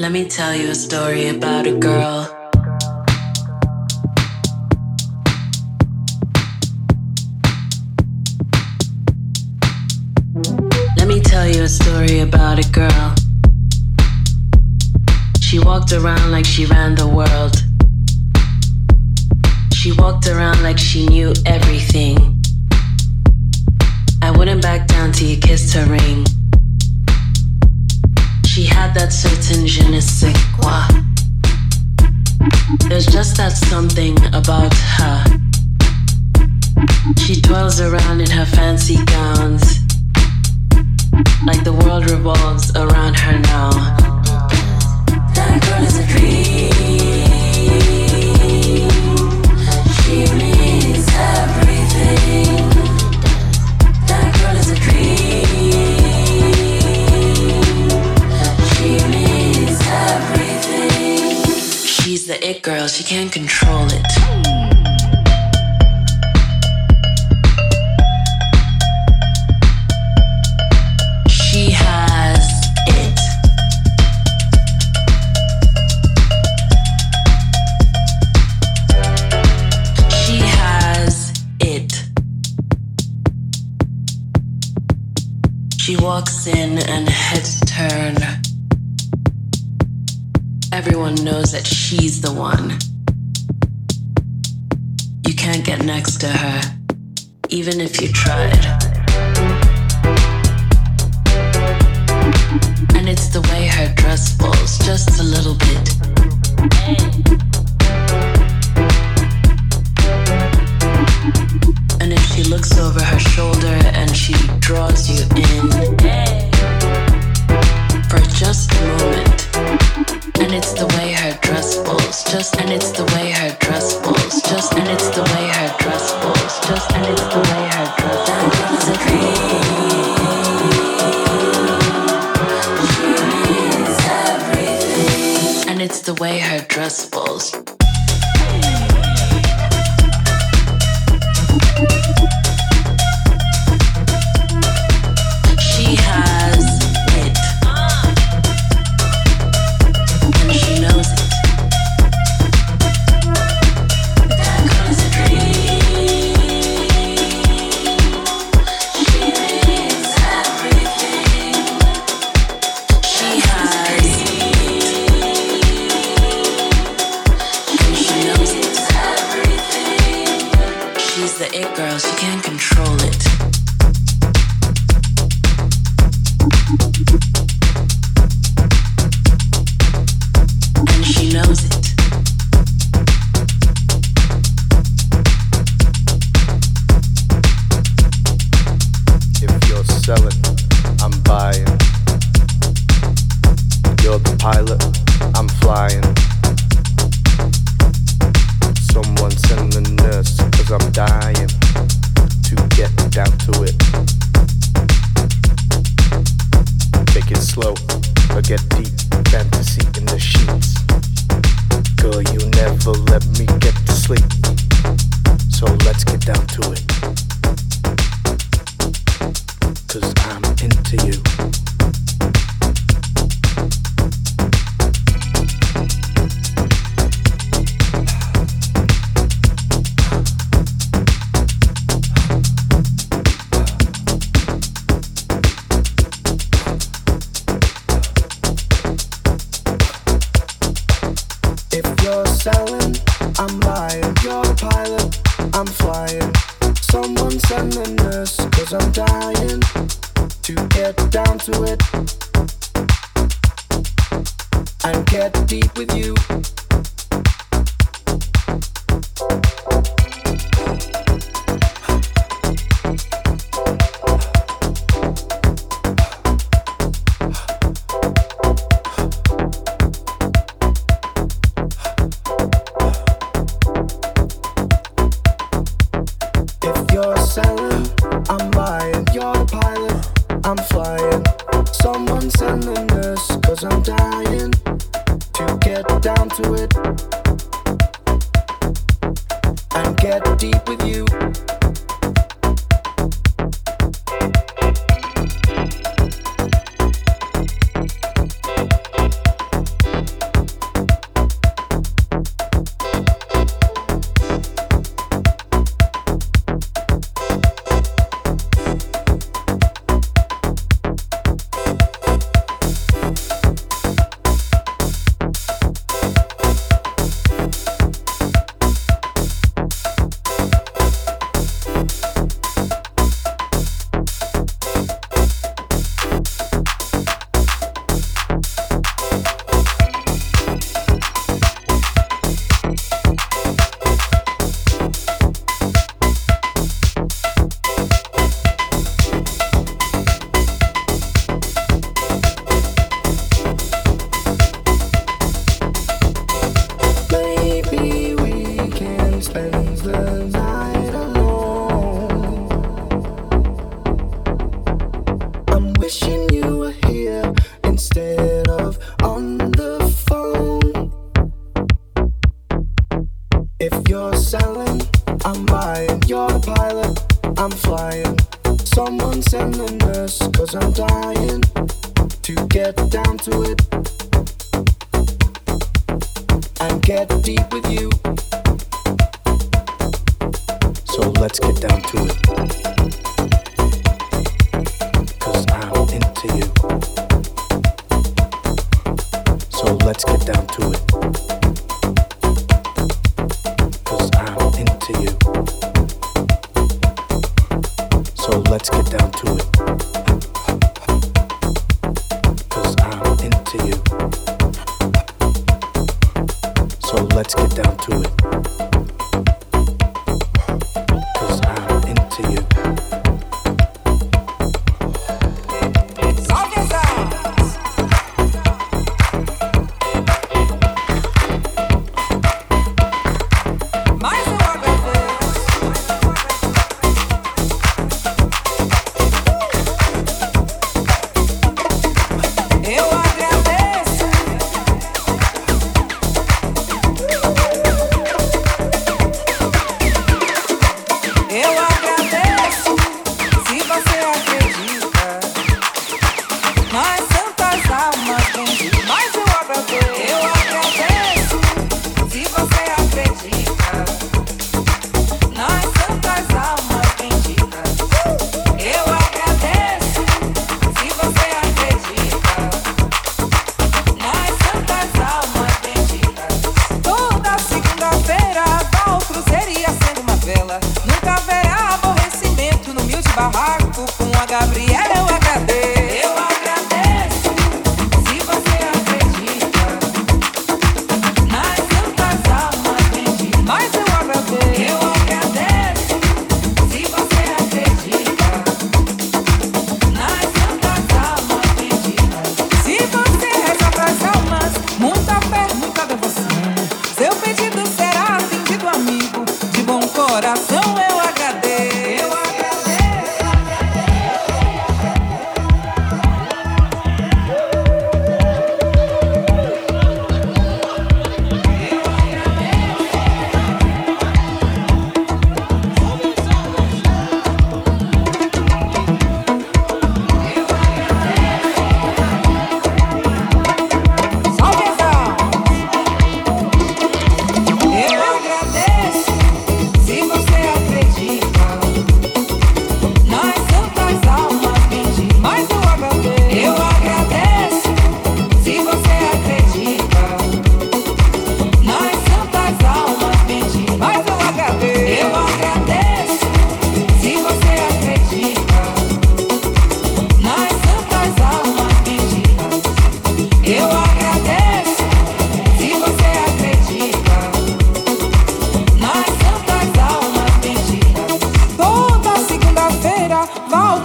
Let me tell you a story about a girl. Let me tell you a story about a girl. She walked around like she ran the world. She walked around like she knew everything. I wouldn't back down till you kissed her ring. She had that certain je ne sais quoi. There's just that something about her. She twirls around in her fancy gowns, like the world revolves around her now. That girl is a dream. It girl, she can't control it. She has it. She has it. She walks in and heads turn. Everyone knows that she's the one. You can't get next to her, even if you tried. And it's the way her dress falls just a little bit. And if she looks over her shoulder and she draws you in way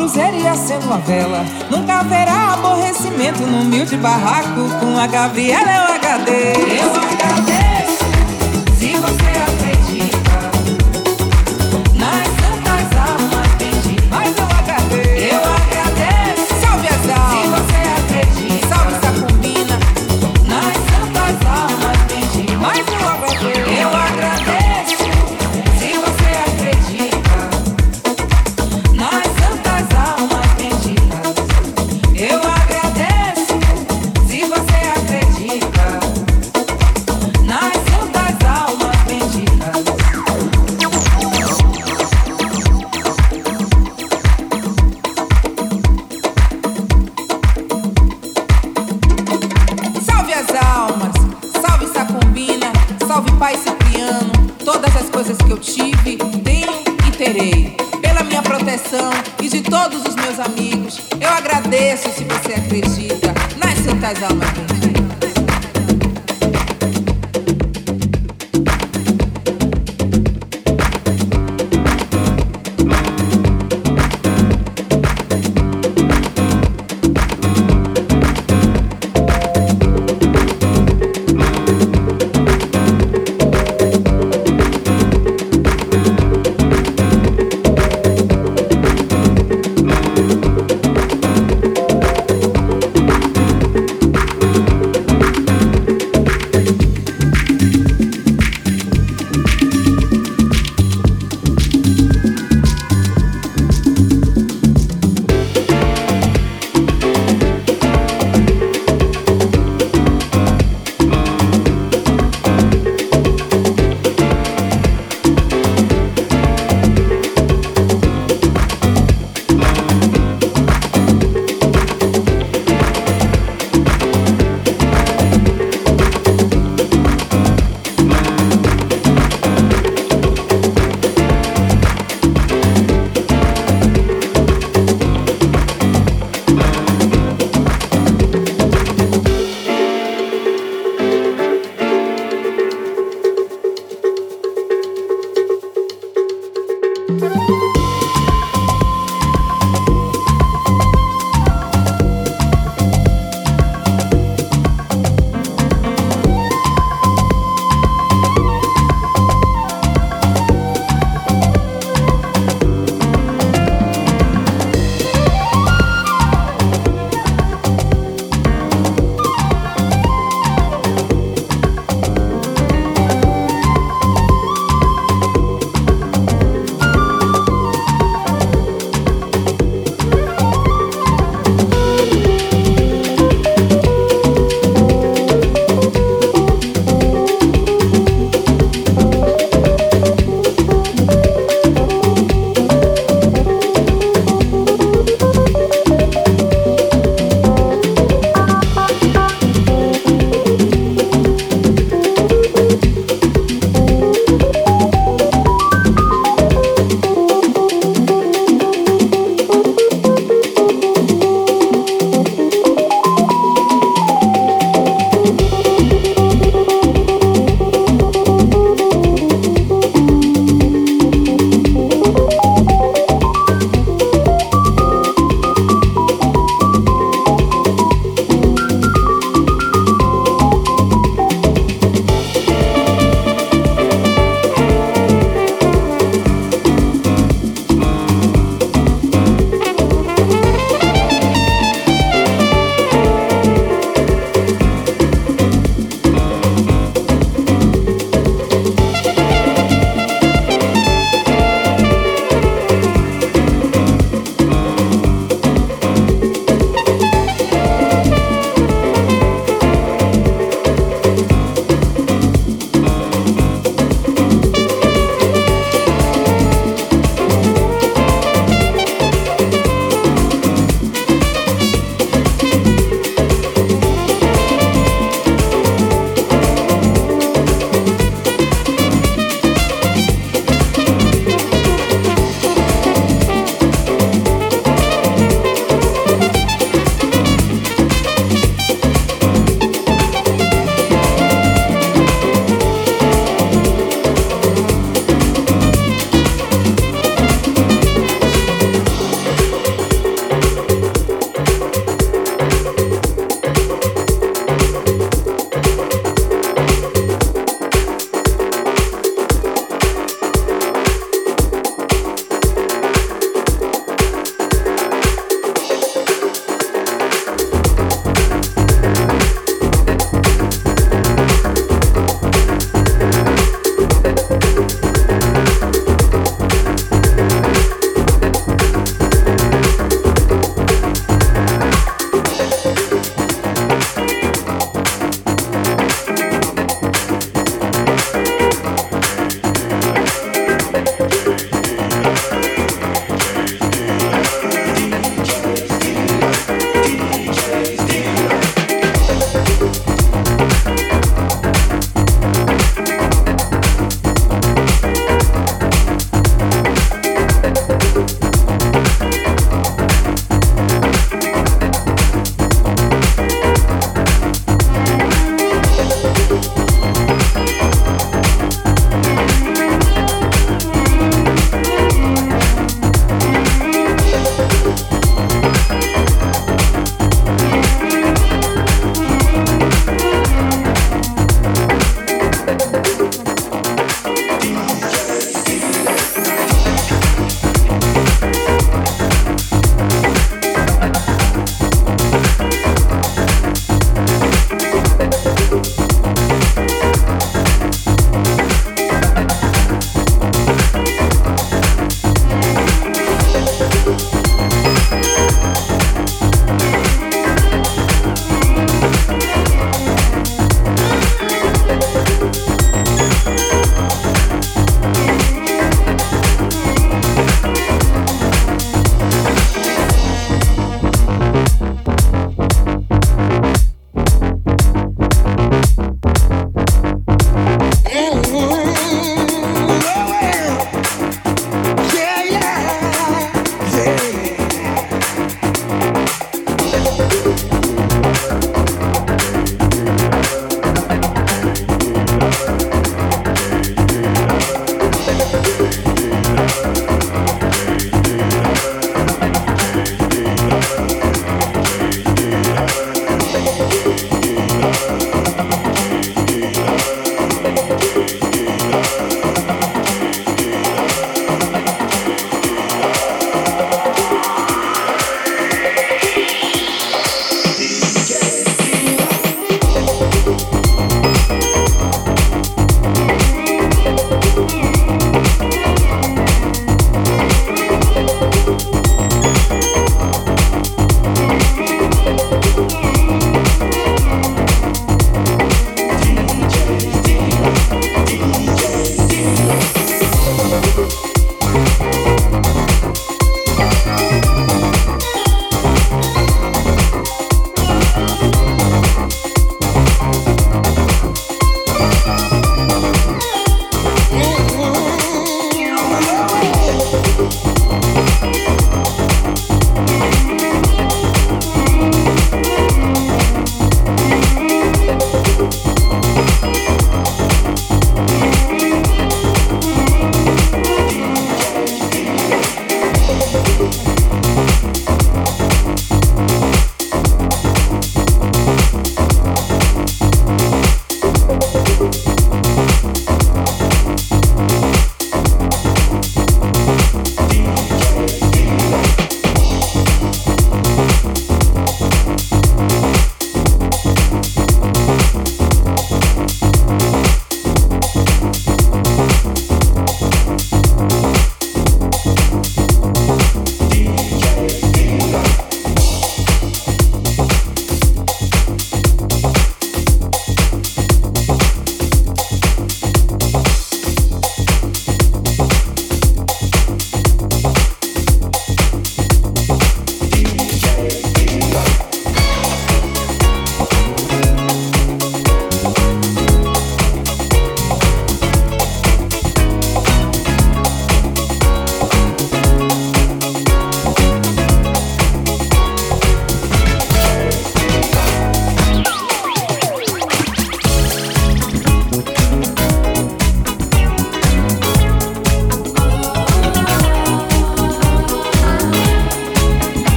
cruzeiro e acendo a vela. Nunca haverá aborrecimento no humilde barraco. Com a Gabriela é o HD. Eu HD.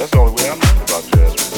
That's the only way I know about jazz.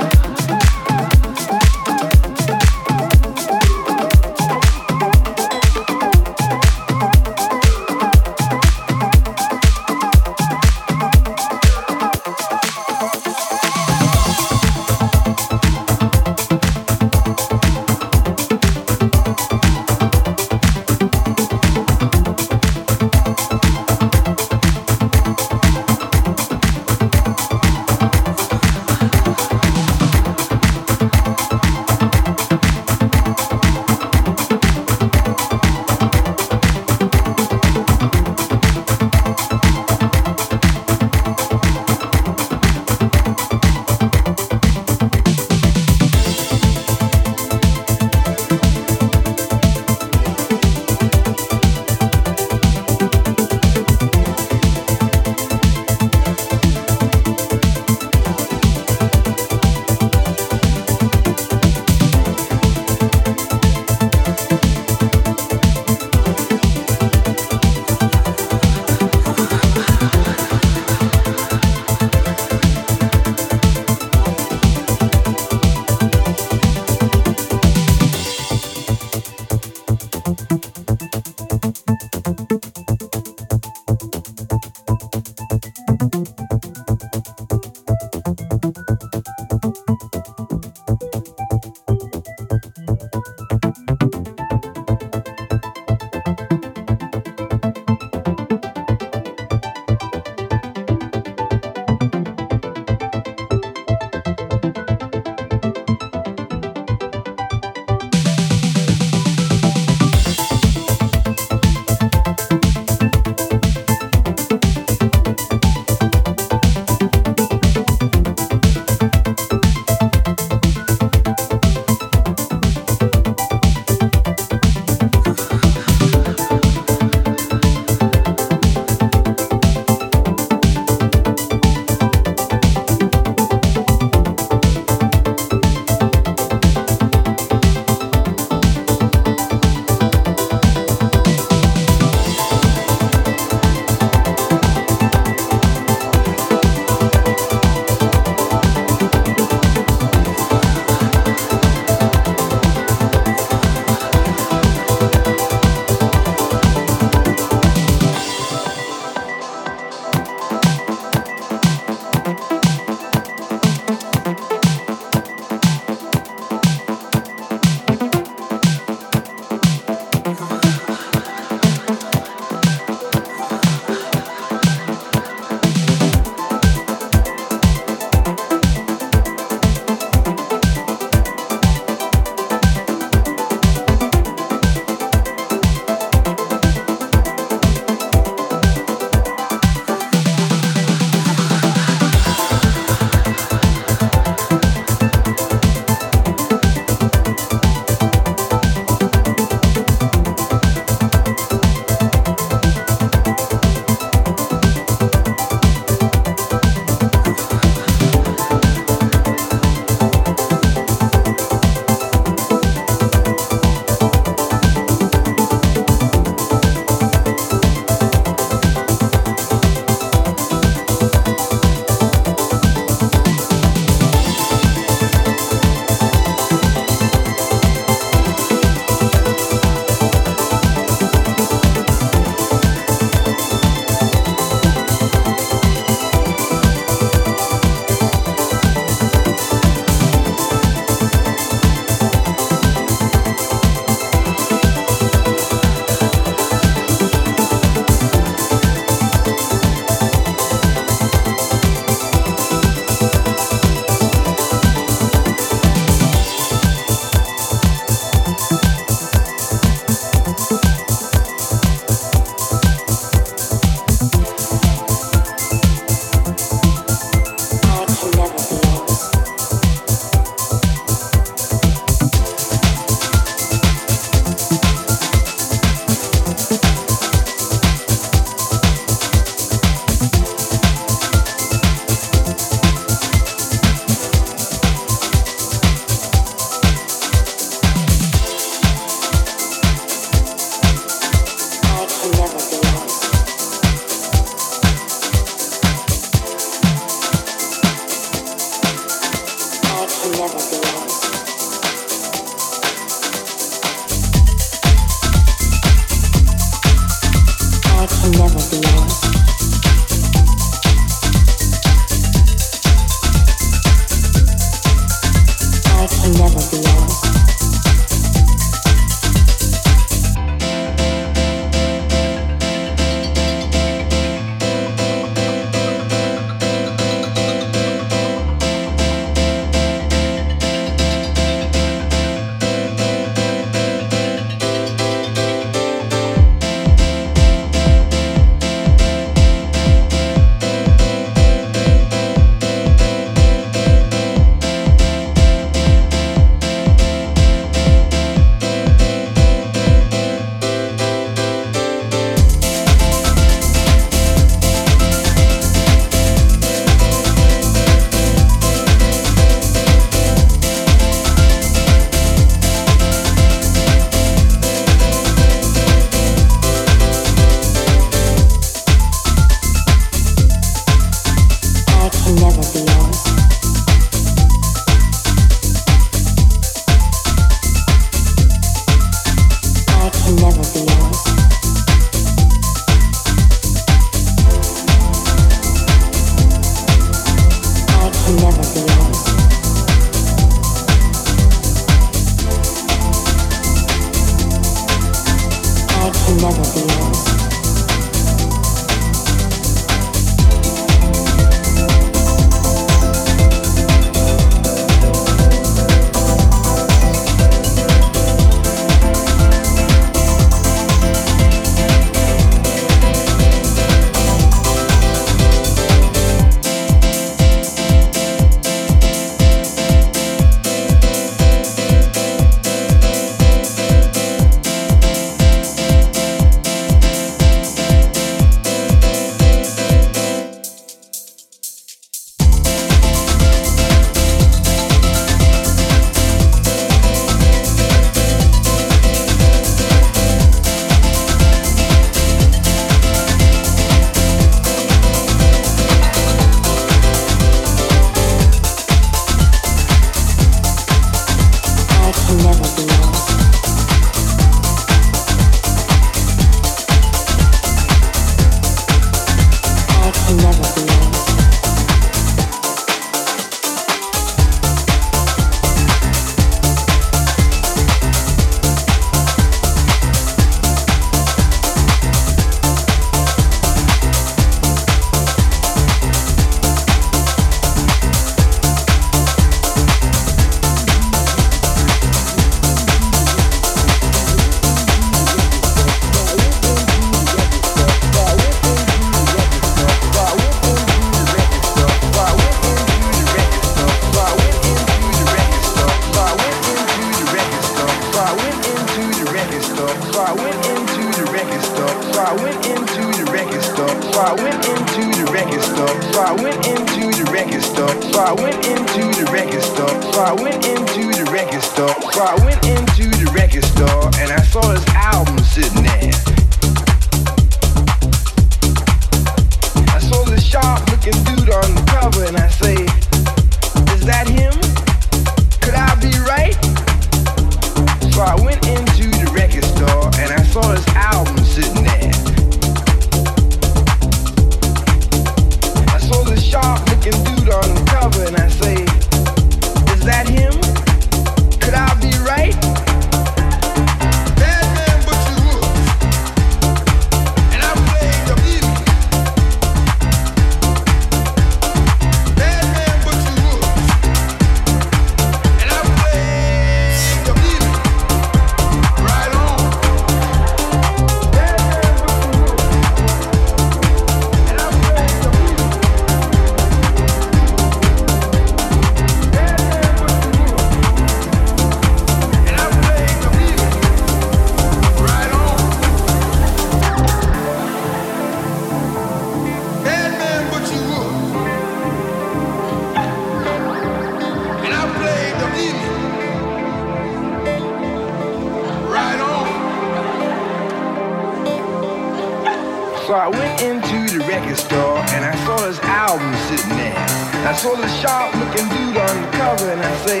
I saw the sharp looking dude on the cover and I say,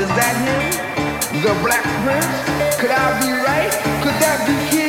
is that him? The Black Prince? Could I be right? Could that be him?